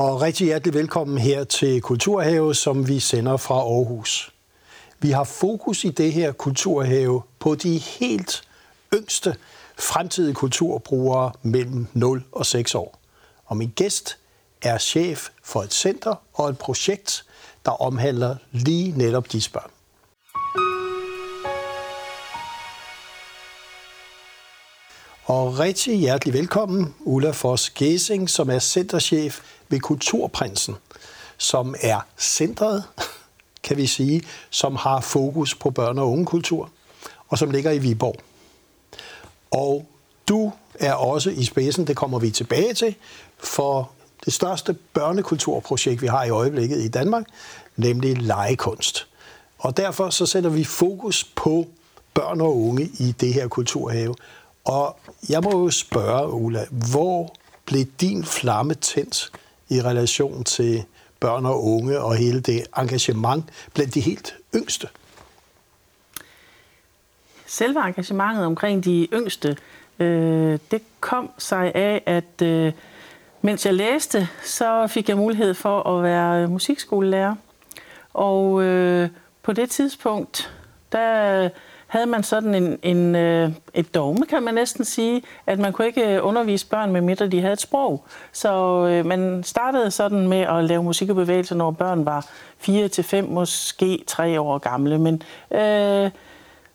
Og rigtig hjertelig velkommen her til Kulturhave, som vi sender fra Aarhus. Vi har fokus i det her Kulturhave på de helt yngste fremtidige kulturbrugere mellem 0 og 6 år. Og min gæst er chef for et center og et projekt, der omhandler lige netop disse børn. Og rigtig hjertelig velkommen, Ulla Foss Gesing, som er centerchef ved Kulturprinsen, som er centret, kan vi sige, som har fokus på børn- og ungekultur, og som ligger i Viborg. Og du er også i spidsen, det kommer vi tilbage til, for det største børnekulturprojekt, vi har i øjeblikket i Danmark, nemlig legekunst. Og derfor så sætter vi fokus på børn og unge i det her kulturhave. Og jeg må jo spørge, Ulla, hvor blev din flamme tændt i relation til børn og unge og hele det engagement blandt de helt yngste? Selve engagementet omkring de yngste, øh, det kom sig af, at øh, mens jeg læste, så fik jeg mulighed for at være musikskolelærer. Og øh, på det tidspunkt, der havde man sådan en, en, øh, et dogme, kan man næsten sige, at man kunne ikke øh, undervise børn, med mindre de havde et sprog. Så øh, man startede sådan med at lave musik og bevægelse, når børn var 4 til 5, måske 3 år gamle. Men øh,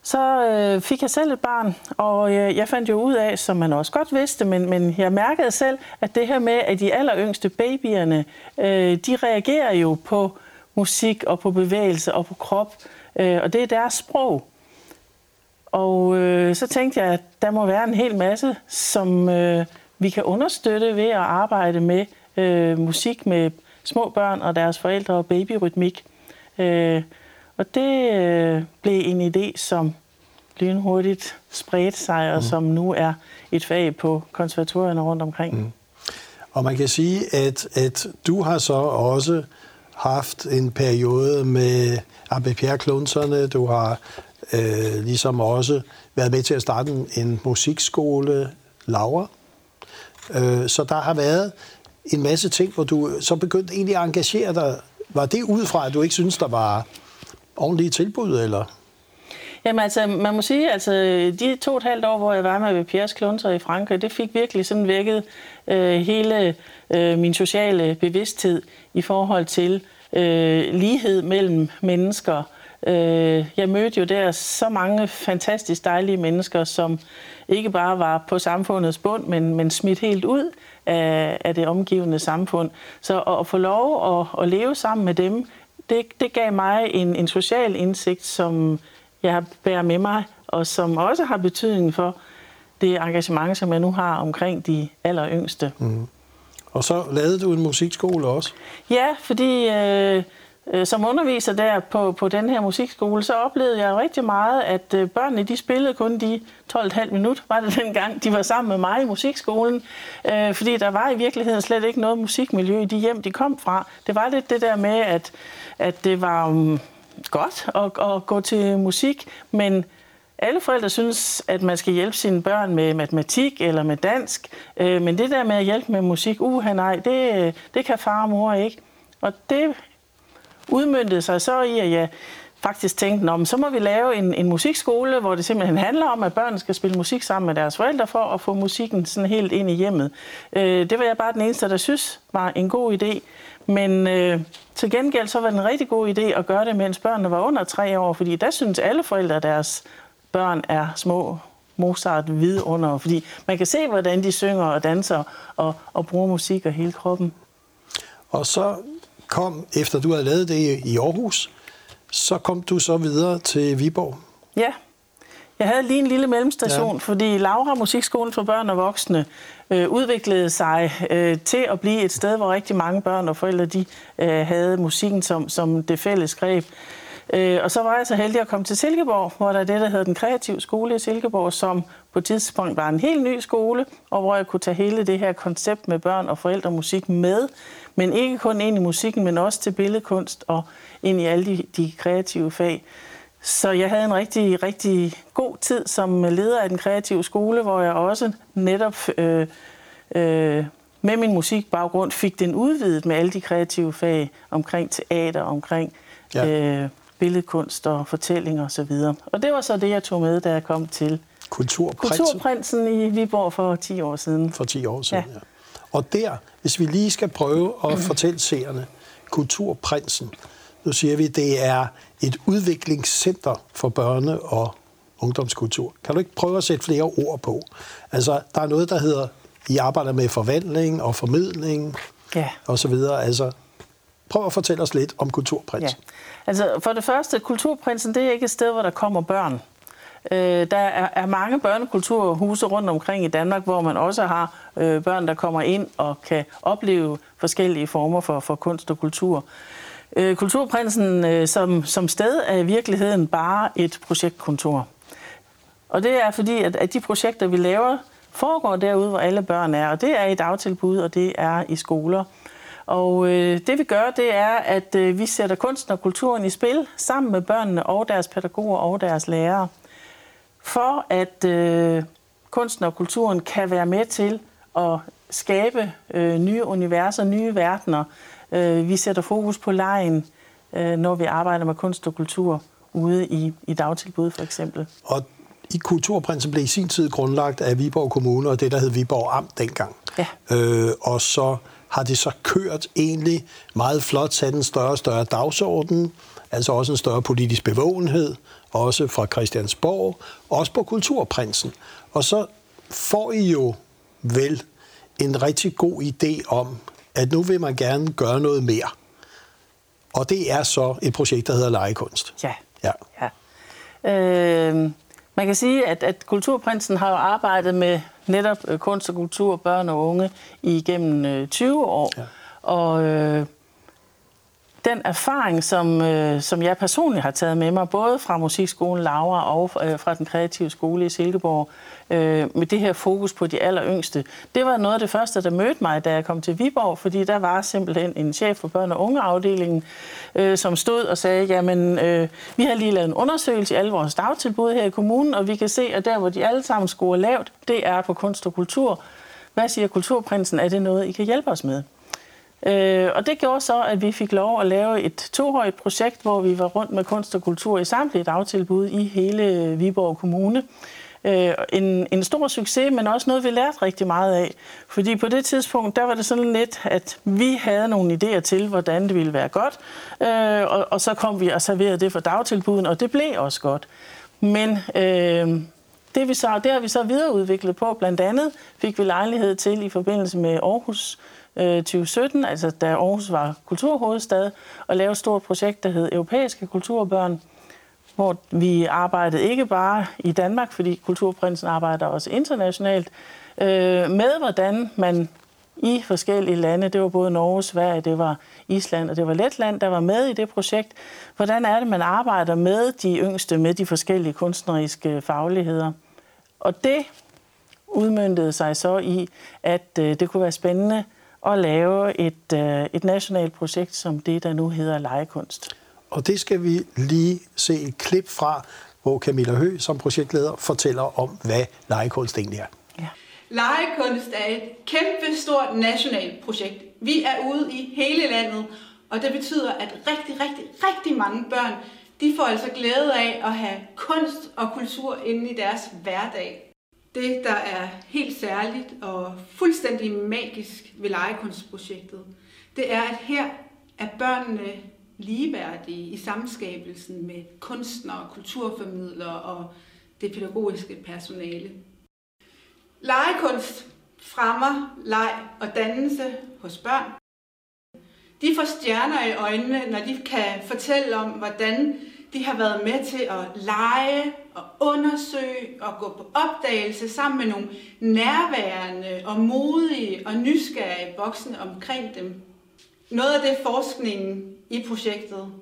så øh, fik jeg selv et barn, og øh, jeg fandt jo ud af, som man også godt vidste, men, men jeg mærkede selv, at det her med, at de aller yngste babyerne, øh, de reagerer jo på musik og på bevægelse og på krop, øh, og det er deres sprog. Og øh, så tænkte jeg, at der må være en hel masse, som øh, vi kan understøtte ved at arbejde med øh, musik med små børn og deres forældre og babyrytmik. Øh, og det øh, blev en idé, som lynhurtigt spredte sig, og mm. som nu er et fag på konservatorierne rundt omkring. Mm. Og man kan sige, at, at du har så også haft en periode med ABPR-klunserne, du har øh, ligesom også været med til at starte en, en musikskole, Laura. Øh, så der har været en masse ting, hvor du så begyndte egentlig at engagere dig. Var det ud fra, at du ikke synes, der var ordentlige tilbud, eller? Jamen altså, man må sige, altså de to og et halvt år, hvor jeg var med Piers Klunter i Frankrig, det fik virkelig sådan vækket øh, hele øh, min sociale bevidsthed i forhold til øh, lighed mellem mennesker, Øh, jeg mødte jo der så mange fantastisk dejlige mennesker, som ikke bare var på samfundets bund, men, men smidt helt ud af, af det omgivende samfund. Så at, at få lov at, at leve sammen med dem, det, det gav mig en, en social indsigt, som jeg bærer med mig, og som også har betydning for det engagement, som jeg nu har omkring de aller yngste. Mm. Og så lavede du en musikskole også? Ja, fordi... Øh, Øh, Øh, som underviser der på, på den her musikskole, så oplevede jeg rigtig meget, at øh, børnene de spillede kun de 12,5 minutter, var det dengang, de var sammen med mig i musikskolen. Øh, fordi der var i virkeligheden slet ikke noget musikmiljø i de hjem, de kom fra. Det var lidt det der med, at, at det var um, godt at, at gå til musik, men alle forældre synes, at man skal hjælpe sine børn med matematik eller med dansk, øh, men det der med at hjælpe med musik, uha nej, det, øh, det kan far og mor ikke. Og det udmyndtede sig så i, at jeg faktisk tænkte, Nå, så må vi lave en, en musikskole, hvor det simpelthen handler om, at børn skal spille musik sammen med deres forældre for at få musikken sådan helt ind i hjemmet. Øh, det var jeg bare den eneste, der synes var en god idé. Men øh, til gengæld så var det en rigtig god idé at gøre det, mens børnene var under tre år, fordi der synes alle forældre, at deres børn er små Mozart vidunder, fordi man kan se, hvordan de synger og danser og, og bruger musik og hele kroppen. Og så kom, efter du havde lavet det i Aarhus, så kom du så videre til Viborg. Ja, jeg havde lige en lille mellemstation, ja. fordi Laura Musikskolen for børn og voksne øh, udviklede sig øh, til at blive et sted, hvor rigtig mange børn og forældre de, øh, havde musikken som, som det fælles greb. Øh, og så var jeg så heldig at komme til Silkeborg, hvor der er det, der hedder den kreative skole i Silkeborg, som på et tidspunkt var en helt ny skole, og hvor jeg kunne tage hele det her koncept med børn og forældre musik med, men ikke kun ind i musikken, men også til billedkunst og ind i alle de, de kreative fag. Så jeg havde en rigtig, rigtig god tid som leder af den kreative skole, hvor jeg også netop øh, øh, med min musikbaggrund fik den udvidet med alle de kreative fag omkring teater, omkring ja. øh, billedkunst og fortællinger osv. Og, og det var så det, jeg tog med, da jeg kom til Kulturprinsen, Kulturprinsen i Viborg for 10 år siden. For 10 år siden, ja. ja. Og der, hvis vi lige skal prøve at fortælle seerne, Kulturprinsen, nu siger vi, det er et udviklingscenter for børne- og ungdomskultur. Kan du ikke prøve at sætte flere ord på? Altså, der er noget, der hedder, I arbejder med forvandling og formidling ja. og så videre. Altså, prøv at fortælle os lidt om Kulturprinsen. Ja. Altså, for det første, Kulturprinsen, det er ikke et sted, hvor der kommer børn. Øh, der er, er mange børnekulturhuse rundt omkring i Danmark, hvor man også har øh, børn, der kommer ind og kan opleve forskellige former for, for kunst og kultur. Øh, Kulturprinsen øh, som, som sted er i virkeligheden bare et projektkontor. Og det er fordi, at, at de projekter, vi laver, foregår derude, hvor alle børn er. Og det er i dagtilbud, og det er i skoler. Og øh, det vi gør, det er, at øh, vi sætter kunsten og kulturen i spil sammen med børnene og deres pædagoger og deres lærere for at øh, kunsten og kulturen kan være med til at skabe øh, nye universer, nye verdener. Øh, vi sætter fokus på lejen, øh, når vi arbejder med kunst og kultur ude i, i dagtilbud for eksempel. Og i Kulturprinsen blev i sin tid grundlagt af Viborg Kommune og det, der hed Viborg Amt dengang. Ja. Øh, og så har det så kørt egentlig meget flot, sat en større og større dagsorden, altså også en større politisk bevågenhed, også fra Christiansborg, også på Kulturprinsen. Og så får I jo vel en rigtig god idé om, at nu vil man gerne gøre noget mere. Og det er så et projekt, der hedder Legekunst. Ja. ja. ja. Øh, man kan sige, at, at Kulturprinsen har jo arbejdet med netop øh, kunst og kultur, børn og unge igennem øh, 20 år. Ja. Og øh, den erfaring, som, øh, som jeg personligt har taget med mig, både fra Musikskolen Laura og øh, fra den kreative skole i Silkeborg, øh, med det her fokus på de aller yngste, det var noget af det første, der mødte mig, da jeg kom til Viborg, fordi der var simpelthen en chef for børn- og ungeafdelingen, øh, som stod og sagde, jamen, øh, vi har lige lavet en undersøgelse i alle vores dagtilbud her i kommunen, og vi kan se, at der, hvor de alle sammen scorer lavt, det er på kunst og kultur. Hvad siger Kulturprinsen? Er det noget, I kan hjælpe os med? Øh, og det gjorde så, at vi fik lov at lave et tohøjt projekt, hvor vi var rundt med kunst og kultur i samtlige dagtilbud i hele Viborg Kommune. Øh, en, en stor succes, men også noget, vi lærte rigtig meget af. Fordi på det tidspunkt, der var det sådan lidt, at vi havde nogle idéer til, hvordan det ville være godt, øh, og, og så kom vi og serverede det for dagtilbuden, og det blev også godt. Men øh, det, vi så, det har vi så videreudviklet på. Blandt andet fik vi lejlighed til i forbindelse med Aarhus Øh, 2017, altså da Aarhus var kulturhovedstad, og lave et stort projekt, der hed Europæiske Kulturbørn, hvor vi arbejdede ikke bare i Danmark, fordi Kulturprinsen arbejder også internationalt, øh, med hvordan man i forskellige lande, det var både Norge, Sverige, det var Island og det var Letland, der var med i det projekt. Hvordan er det, man arbejder med de yngste, med de forskellige kunstneriske fagligheder? Og det udmyndtede sig så i, at øh, det kunne være spændende at lave et, øh, et nationalt projekt som det, der nu hedder Legekunst. Og det skal vi lige se et klip fra, hvor Camilla Hø som projektleder fortæller om, hvad legekunst egentlig er. Ja. Legekunst er et kæmpe stort nationalt projekt. Vi er ude i hele landet, og det betyder, at rigtig, rigtig, rigtig mange børn, de får altså glæde af at have kunst og kultur inde i deres hverdag. Det, der er helt særligt og fuldstændig magisk ved legekunstprojektet, det er, at her er børnene ligeværdige i samskabelsen med kunstnere, kulturformidlere og det pædagogiske personale. Legekunst fremmer leg og dannelse hos børn. De får stjerner i øjnene, når de kan fortælle om, hvordan de har været med til at lege og undersøge og gå på opdagelse sammen med nogle nærværende og modige og nysgerrige voksne omkring dem. Noget af det forskningen i projektet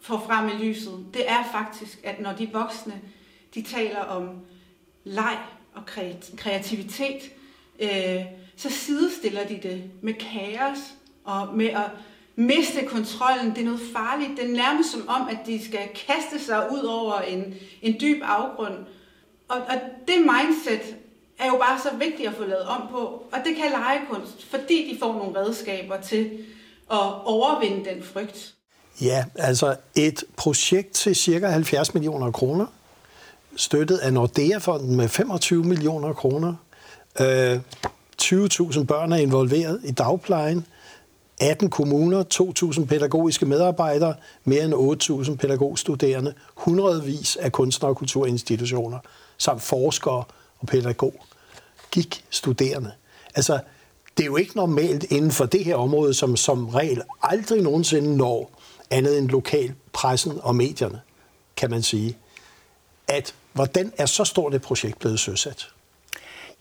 får frem i lyset, det er faktisk, at når de voksne de taler om leg og kreativitet, øh, så sidestiller de det med kaos og med at miste kontrollen. Det er noget farligt. Det er nærmest som om, at de skal kaste sig ud over en, en dyb afgrund. Og, og det mindset er jo bare så vigtigt at få lavet om på. Og det kan legekunst, fordi de får nogle redskaber til at overvinde den frygt. Ja, altså et projekt til cirka 70 millioner kroner, støttet af Nordea-fonden med 25 millioner kroner. Øh, 20.000 børn er involveret i dagplejen. 18 kommuner, 2.000 pædagogiske medarbejdere, mere end 8.000 pædagogstuderende, hundredvis af kunstner- og kulturinstitutioner, samt forskere og pædagog. Gik studerende. Altså, det er jo ikke normalt inden for det her område, som som regel aldrig nogensinde når andet end lokal pressen og medierne, kan man sige. At hvordan er så stort et projekt blevet søsat?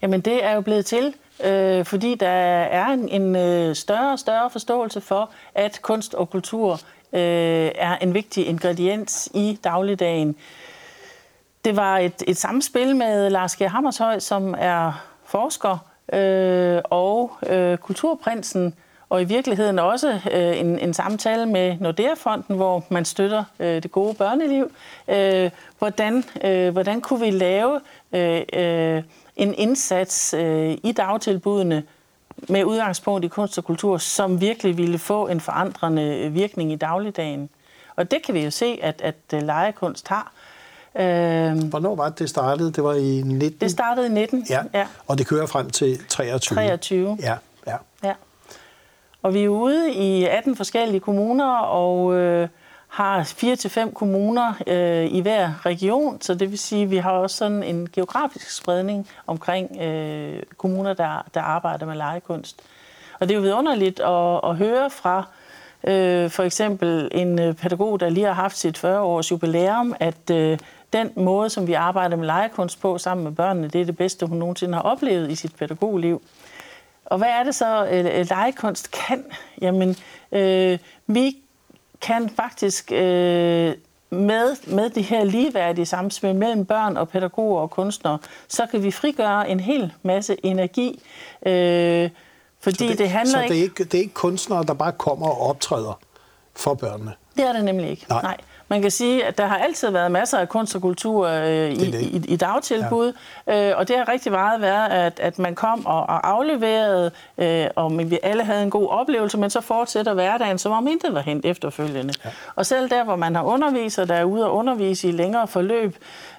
Jamen det er jo blevet til, øh, fordi der er en, en øh, større og større forståelse for, at kunst og kultur øh, er en vigtig ingrediens i dagligdagen. Det var et, et samspil med Lars G. Hammershøj, som er forsker, øh, og øh, kulturprinsen, og i virkeligheden også øh, en, en samtale med Nordea-fonden, hvor man støtter øh, det gode børneliv. Øh, hvordan, øh, hvordan kunne vi lave øh, øh, en indsats øh, i dagtilbudene med udgangspunkt i kunst og kultur, som virkelig ville få en forandrende virkning i dagligdagen? Og det kan vi jo se, at, at øh, legekunst har. Øh, Hvornår var det, det startede? Det var i 19? Det startede i 19, ja. ja. Og det kører frem til 23? 23. Ja, ja. ja. Og vi er ude i 18 forskellige kommuner, og øh, har 4-5 kommuner øh, i hver region, så det vil sige, at vi har også sådan en geografisk spredning omkring øh, kommuner, der, der arbejder med legekunst. Og det er jo vidunderligt at, at høre fra øh, for eksempel en øh, pædagog, der lige har haft sit 40-års jubilæum, at øh, den måde, som vi arbejder med legekunst på sammen med børnene, det er det bedste, hun nogensinde har oplevet i sit pædagogliv. Og hvad er det så, øh, legekunst kan? Jamen, øh, vi kan faktisk øh, med, med det her ligeværdige samspil mellem børn og pædagoger og kunstnere, så kan vi frigøre en hel masse energi. Øh, fordi så det, det handler så ikke... det er ikke... det er ikke kunstnere, der bare kommer og optræder for børnene? Det er det nemlig ikke. Nej. Nej. Man kan sige, at der har altid været masser af kunst og kultur øh, i, det i, i dagtilbud, ja. øh, og det har rigtig meget været, at, at man kom og, og afleverede, øh, og vi alle havde en god oplevelse, men så fortsætter hverdagen, som om intet var hent efterfølgende. Ja. Og selv der, hvor man har undervisere, der er ude og undervise i længere forløb,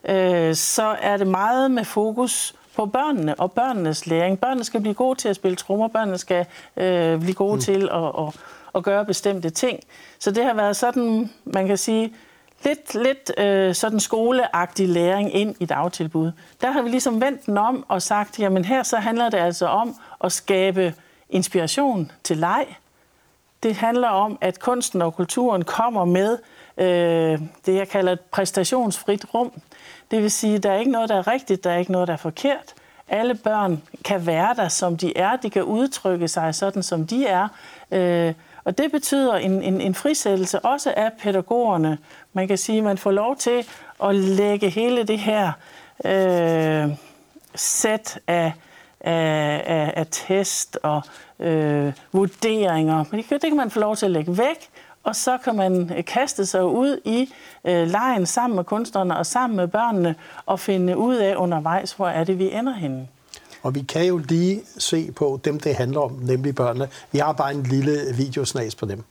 øh, så er det meget med fokus på børnene og børnenes læring. Børnene skal blive gode til at spille trommer, børnene skal øh, blive gode mm. til at, at, at gøre bestemte ting. Så det har været sådan, man kan sige, lidt, lidt øh, sådan skoleagtig læring ind i dagtilbud. Der har vi ligesom vendt den om og sagt, jamen her så handler det altså om at skabe inspiration til leg. Det handler om, at kunsten og kulturen kommer med øh, det, jeg kalder et præstationsfrit rum. Det vil sige, at der er ikke noget, der er rigtigt, der er ikke noget, der er forkert. Alle børn kan være der, som de er. De kan udtrykke sig sådan, som de er. Øh, og det betyder en, en, en frisættelse også af pædagogerne. Man kan sige, at man får lov til at lægge hele det her øh, sæt af, af, af, af test og øh, vurderinger. Men det, det kan man få lov til at lægge væk, og så kan man øh, kaste sig ud i øh, lejen sammen med kunstnerne og sammen med børnene og finde ud af undervejs, hvor er det, vi ender henne. Og vi kan jo lige se på dem, det handler om, nemlig børnene. Vi har bare en lille videosnas på dem.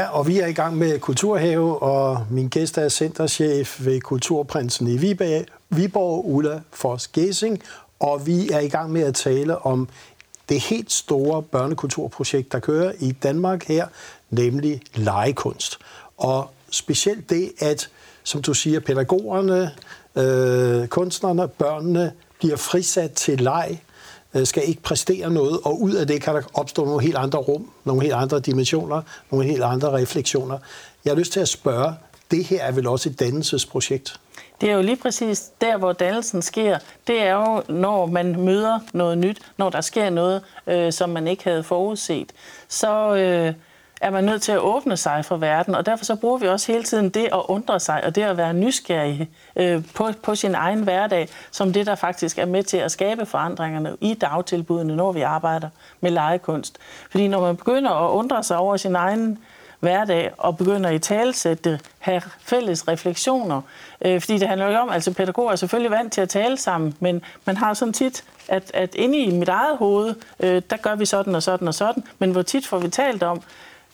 Ja, og vi er i gang med Kulturhave, og min gæst er centerchef ved Kulturprinsen i Viborg, Viborg Ulla Fors Gesing, og vi er i gang med at tale om det helt store børnekulturprojekt, der kører i Danmark her, nemlig legekunst. Og specielt det, at, som du siger, pædagogerne, øh, kunstnerne, børnene bliver frisat til leg, Øh, skal ikke præstere noget, og ud af det kan der opstå nogle helt andre rum, nogle helt andre dimensioner, nogle helt andre refleksioner. Jeg har lyst til at spørge, det her er vel også et dannelsesprojekt? Det er jo lige præcis der, hvor dannelsen sker. Det er jo, når man møder noget nyt, når der sker noget, øh, som man ikke havde forudset. Så øh, er man nødt til at åbne sig for verden, og derfor så bruger vi også hele tiden det at undre sig, og det at være nysgerrig øh, på, på sin egen hverdag, som det, der faktisk er med til at skabe forandringerne i dagtilbudene, når vi arbejder med legekunst. Fordi når man begynder at undre sig over sin egen hverdag og begynder i talsætte, have fælles refleksioner. Øh, fordi det handler jo om, altså pædagoger er selvfølgelig vant til at tale sammen, men man har sådan tit, at, at inde i mit eget hoved, øh, der gør vi sådan og sådan og sådan, men hvor tit får vi talt om,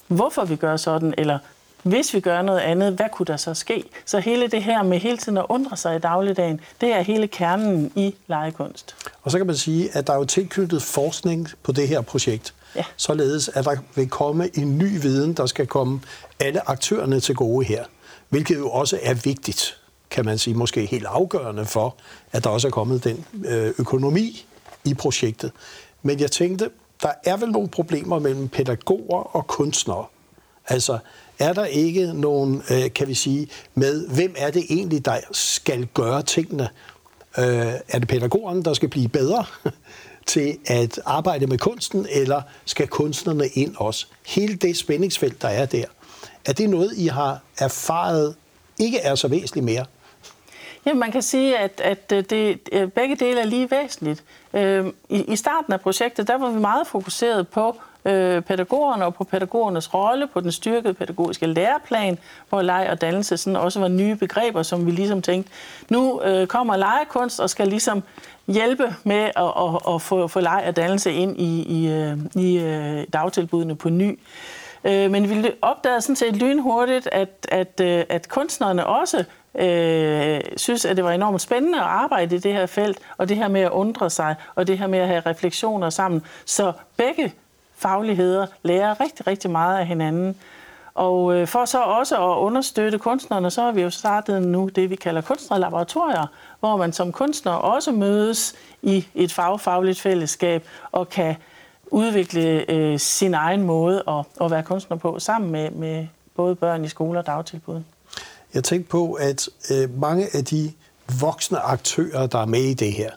hvorfor vi gør sådan, eller hvis vi gør noget andet, hvad kunne der så ske? Så hele det her med hele tiden at undre sig i dagligdagen, det er hele kernen i legekunst. Og så kan man sige, at der er jo tilknyttet forskning på det her projekt. Ja. Således at der vil komme en ny viden, der skal komme alle aktørerne til gode her. Hvilket jo også er vigtigt, kan man sige, måske helt afgørende for, at der også er kommet den øh, økonomi i projektet. Men jeg tænkte, der er vel nogle problemer mellem pædagoger og kunstnere. Altså, er der ikke nogen, øh, kan vi sige, med hvem er det egentlig, der skal gøre tingene? Øh, er det pædagogerne, der skal blive bedre til at arbejde med kunsten, eller skal kunstnerne ind også? Hele det spændingsfelt, der er der, er det noget, I har erfaret ikke er så væsentligt mere? Jamen, man kan sige, at, at øh, det, øh, begge dele er lige væsentligt. Øh, I, I starten af projektet, der var vi meget fokuseret på øh, pædagogerne og på pædagogernes rolle, på den styrkede pædagogiske læreplan, hvor leg og dannelse sådan også var nye begreber, som vi ligesom tænkte, nu øh, kommer legekunst og skal ligesom hjælpe med at, at, at få, få leg og dannelse ind i, i, i, i dagtilbudene på ny. Øh, Øh, men vi opdagede sådan set lynhurtigt, at, at, øh, at kunstnerne også øh, synes, at det var enormt spændende at arbejde i det her felt, og det her med at undre sig, og det her med at have refleksioner sammen. Så begge fagligheder lærer rigtig, rigtig meget af hinanden. Og øh, for så også at understøtte kunstnerne, så har vi jo startet nu det, vi kalder kunstnerlaboratorier, hvor man som kunstner også mødes i et fagfagligt fællesskab og kan udvikle øh, sin egen måde at, at være kunstner på, sammen med, med både børn i skole og dagtilbud. Jeg tænkte på, at øh, mange af de voksne aktører, der er med i det her,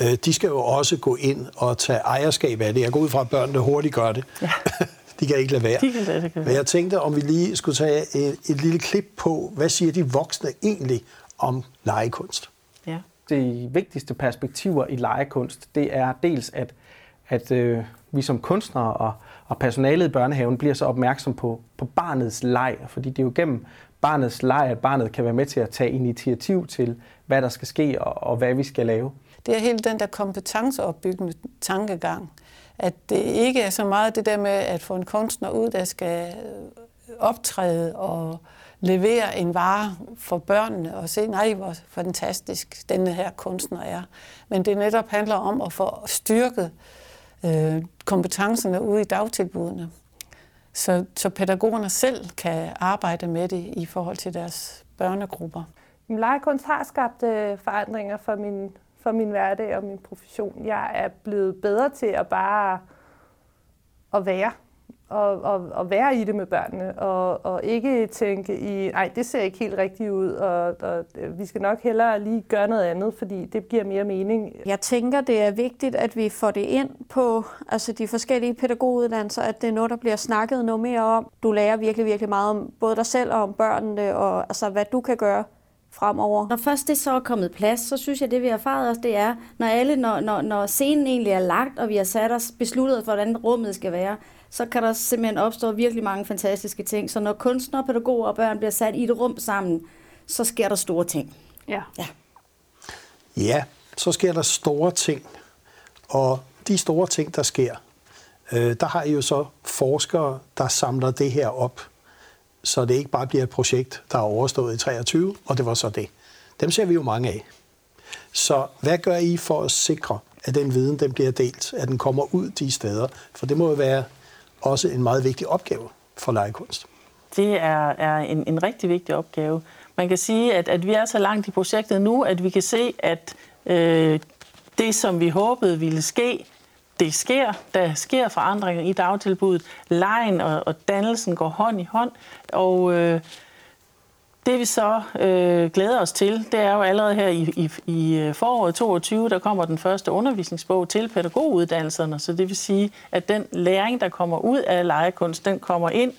øh, de skal jo også gå ind og tage ejerskab af det. Jeg går ud fra, at børnene hurtigt gør det. Ja. de kan ikke lade være. De kan lade det, Men jeg tænkte, om vi lige skulle tage et, et lille klip på, hvad siger de voksne egentlig om legekunst? Ja. De vigtigste perspektiver i legekunst, det er dels, at, at øh, vi som kunstnere og, og personalet i børnehaven bliver så opmærksom på, på barnets leg, fordi det er jo gennem barnets leg, at barnet kan være med til at tage initiativ til, hvad der skal ske og, og hvad vi skal lave. Det er hele den der kompetenceopbyggende tankegang, at det ikke er så meget det der med at få en kunstner ud, der skal øh, optræde og levere en vare for børnene og se, nej, hvor fantastisk denne her kunstner er. Men det netop handler om at få styrket øh, Øh, kompetencerne ude i dagtilbudene så, så pædagogerne selv kan arbejde med det i forhold til deres børnegrupper. Legekunst har skabt øh, forandringer for min, for min hverdag og min profession. Jeg er blevet bedre til at bare at være og, og, og være i det med børnene, og, og ikke tænke i, nej, det ser ikke helt rigtigt ud, og, og vi skal nok hellere lige gøre noget andet, fordi det giver mere mening. Jeg tænker, det er vigtigt, at vi får det ind på altså de forskellige pædagoguddannelser, at det er noget, der bliver snakket noget mere om. Du lærer virkelig, virkelig meget om både dig selv og om børnene, og altså, hvad du kan gøre fremover. Når først det så er kommet plads, så synes jeg, det vi har erfaret os, det er, når, alle, når, når, når scenen egentlig er lagt, og vi har sat os besluttet, hvordan rummet skal være, så kan der simpelthen opstå virkelig mange fantastiske ting. Så når kunstnere, pædagoger og børn bliver sat i et rum sammen, så sker der store ting. Ja. Ja, ja så sker der store ting. Og de store ting, der sker, øh, der har I jo så forskere, der samler det her op, så det ikke bare bliver et projekt, der er overstået i 23, og det var så det. Dem ser vi jo mange af. Så hvad gør I for at sikre, at den viden den bliver delt, at den kommer ud de steder. For det må jo være også en meget vigtig opgave for legekunst. Det er, er en, en rigtig vigtig opgave. Man kan sige, at, at vi er så langt i projektet nu, at vi kan se, at øh, det, som vi håbede ville ske, det sker. Der sker forandringer i dagtilbuddet. Lejen og, og dannelsen går hånd i hånd. Og øh, det vi så øh, glæder os til, det er jo allerede her i, i, i øh, foråret 22, der kommer den første undervisningsbog til pædagoguddannelserne. Så det vil sige, at den læring, der kommer ud af legekunst, den kommer ind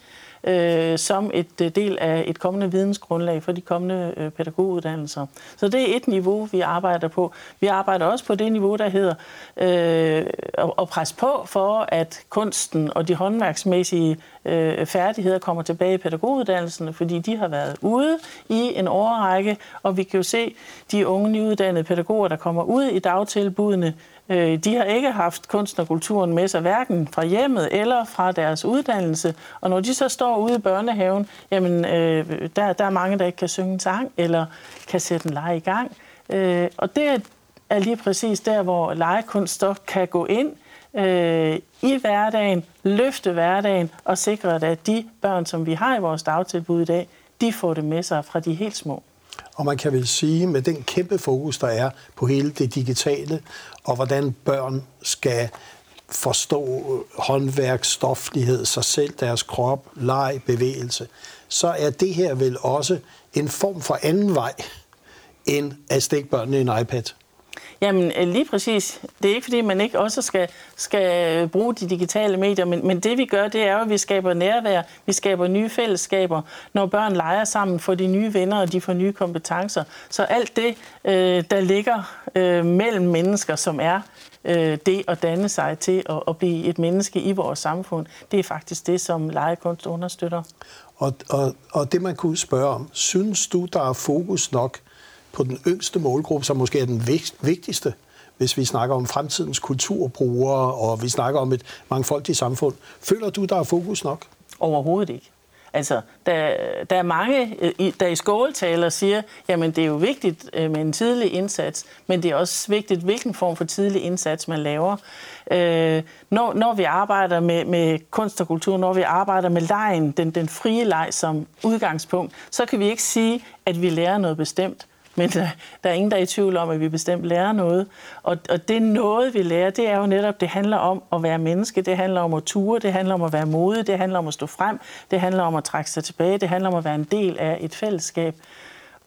øh, som et øh, del af et kommende vidensgrundlag for de kommende øh, pædagoguddannelser. Så det er et niveau, vi arbejder på. Vi arbejder også på det niveau, der hedder øh, at, at presse på for, at kunsten og de håndværksmæssige øh, færdigheder kommer tilbage i pædagoguddannelserne, fordi de har været ude i en årrække, og vi kan jo se de unge nyuddannede pædagoger, der kommer ud i dagtilbudene, Øh, de har ikke haft kunst og kulturen med sig, hverken fra hjemmet eller fra deres uddannelse. Og når de så står ude i børnehaven, jamen, øh, der, der er mange, der ikke kan synge en sang eller kan sætte en lege i gang. Øh, og det er lige præcis der, hvor legekunst kan gå ind øh, i hverdagen, løfte hverdagen og sikre, at de børn, som vi har i vores dagtilbud i dag, de får det med sig fra de helt små. Og man kan vel sige, med den kæmpe fokus, der er på hele det digitale, og hvordan børn skal forstå øh, håndværk, stoflighed, sig selv, deres krop, leg, bevægelse, så er det her vel også en form for anden vej, end at stikke børnene en iPad. Jamen øh, lige præcis. Det er ikke fordi, man ikke også skal, skal bruge de digitale medier, men, men det vi gør, det er jo, at vi skaber nærvær, vi skaber nye fællesskaber. Når børn leger sammen, får de nye venner, og de får nye kompetencer. Så alt det, øh, der ligger øh, mellem mennesker, som er øh, det at danne sig til at, at blive et menneske i vores samfund, det er faktisk det, som legekunst understøtter. Og, og, og det man kunne spørge om, synes du, der er fokus nok på den yngste målgruppe, som måske er den vigtigste, hvis vi snakker om fremtidens kulturbrugere, og vi snakker om et mangfoldigt samfund. Føler du, der er fokus nok? Overhovedet ikke. Altså, der, der er mange, øh, der i skåletaler siger, jamen det er jo vigtigt øh, med en tidlig indsats, men det er også vigtigt, hvilken form for tidlig indsats man laver. Øh, når, når vi arbejder med, med kunst og kultur, når vi arbejder med lejen, den, den frie leg som udgangspunkt, så kan vi ikke sige, at vi lærer noget bestemt. Men der, der er ingen, der er i tvivl om, at vi bestemt lærer noget. Og, og det noget, vi lærer, det er jo netop, det handler om at være menneske, det handler om at ture, det handler om at være modig, det handler om at stå frem, det handler om at trække sig tilbage, det handler om at være en del af et fællesskab.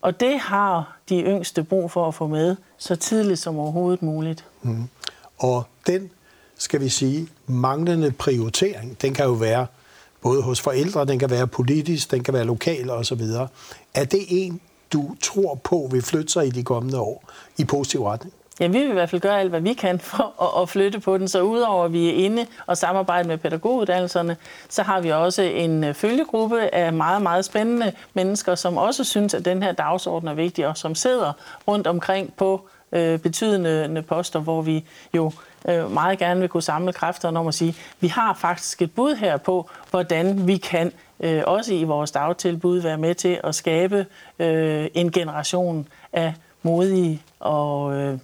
Og det har de yngste brug for at få med så tidligt som overhovedet muligt. Mm. Og den, skal vi sige, manglende prioritering, den kan jo være både hos forældre, den kan være politisk, den kan være lokal osv. Er det en du tror på vil flytte sig i de kommende år i positiv retning? Ja, vi vil i hvert fald gøre alt, hvad vi kan for at, at flytte på den. Så udover at vi er inde og samarbejder med pædagoguddannelserne, så har vi også en øh, følgegruppe af meget, meget spændende mennesker, som også synes, at den her dagsorden er vigtig, og som sidder rundt omkring på øh, betydende øh, poster, hvor vi jo øh, meget gerne vil kunne samle kræfterne om at sige, vi har faktisk et bud her på, hvordan vi kan øh, også i vores dagtilbud være med til at skabe øh, en generation af modige og øh,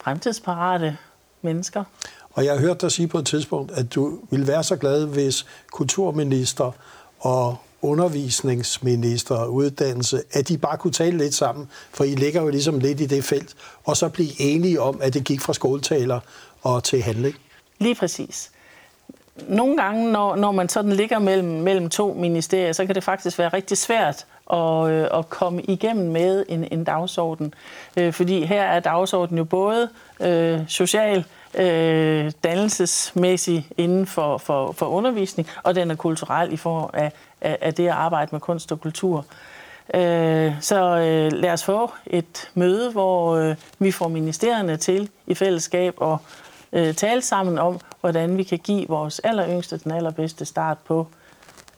fremtidsparate mennesker. Og jeg har hørt dig sige på et tidspunkt, at du ville være så glad, hvis kulturminister og undervisningsminister og uddannelse, at de bare kunne tale lidt sammen, for I ligger jo ligesom lidt i det felt, og så blive enige om, at det gik fra skoletaler og til handling. Lige præcis nogle gange, når, når man sådan ligger mellem, mellem to ministerier, så kan det faktisk være rigtig svært at, øh, at komme igennem med en, en dagsorden. Øh, fordi her er dagsordenen jo både øh, social, øh, dannelsesmæssig inden for, for, for undervisning, og den er kulturel i form af, af, af det at arbejde med kunst og kultur. Øh, så øh, lad os få et møde, hvor øh, vi får ministerierne til i fællesskab og øh, tale sammen om, hvordan vi kan give vores alleryngste den allerbedste start på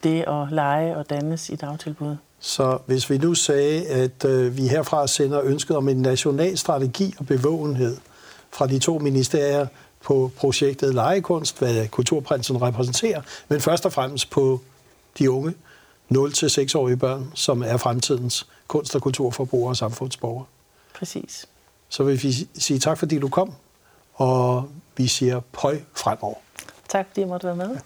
det at lege og dannes i dagtilbud. Så hvis vi nu sagde, at øh, vi herfra sender ønsket om en national strategi og bevågenhed fra de to ministerier på projektet Legekunst, hvad Kulturprinsen repræsenterer, men først og fremmest på de unge 0-6-årige børn, som er fremtidens kunst- og kulturforbrugere og samfundsborgere. Præcis. Så vil vi sige tak, fordi du kom og vi siger pøj fremover. Tak fordi jeg måtte være med.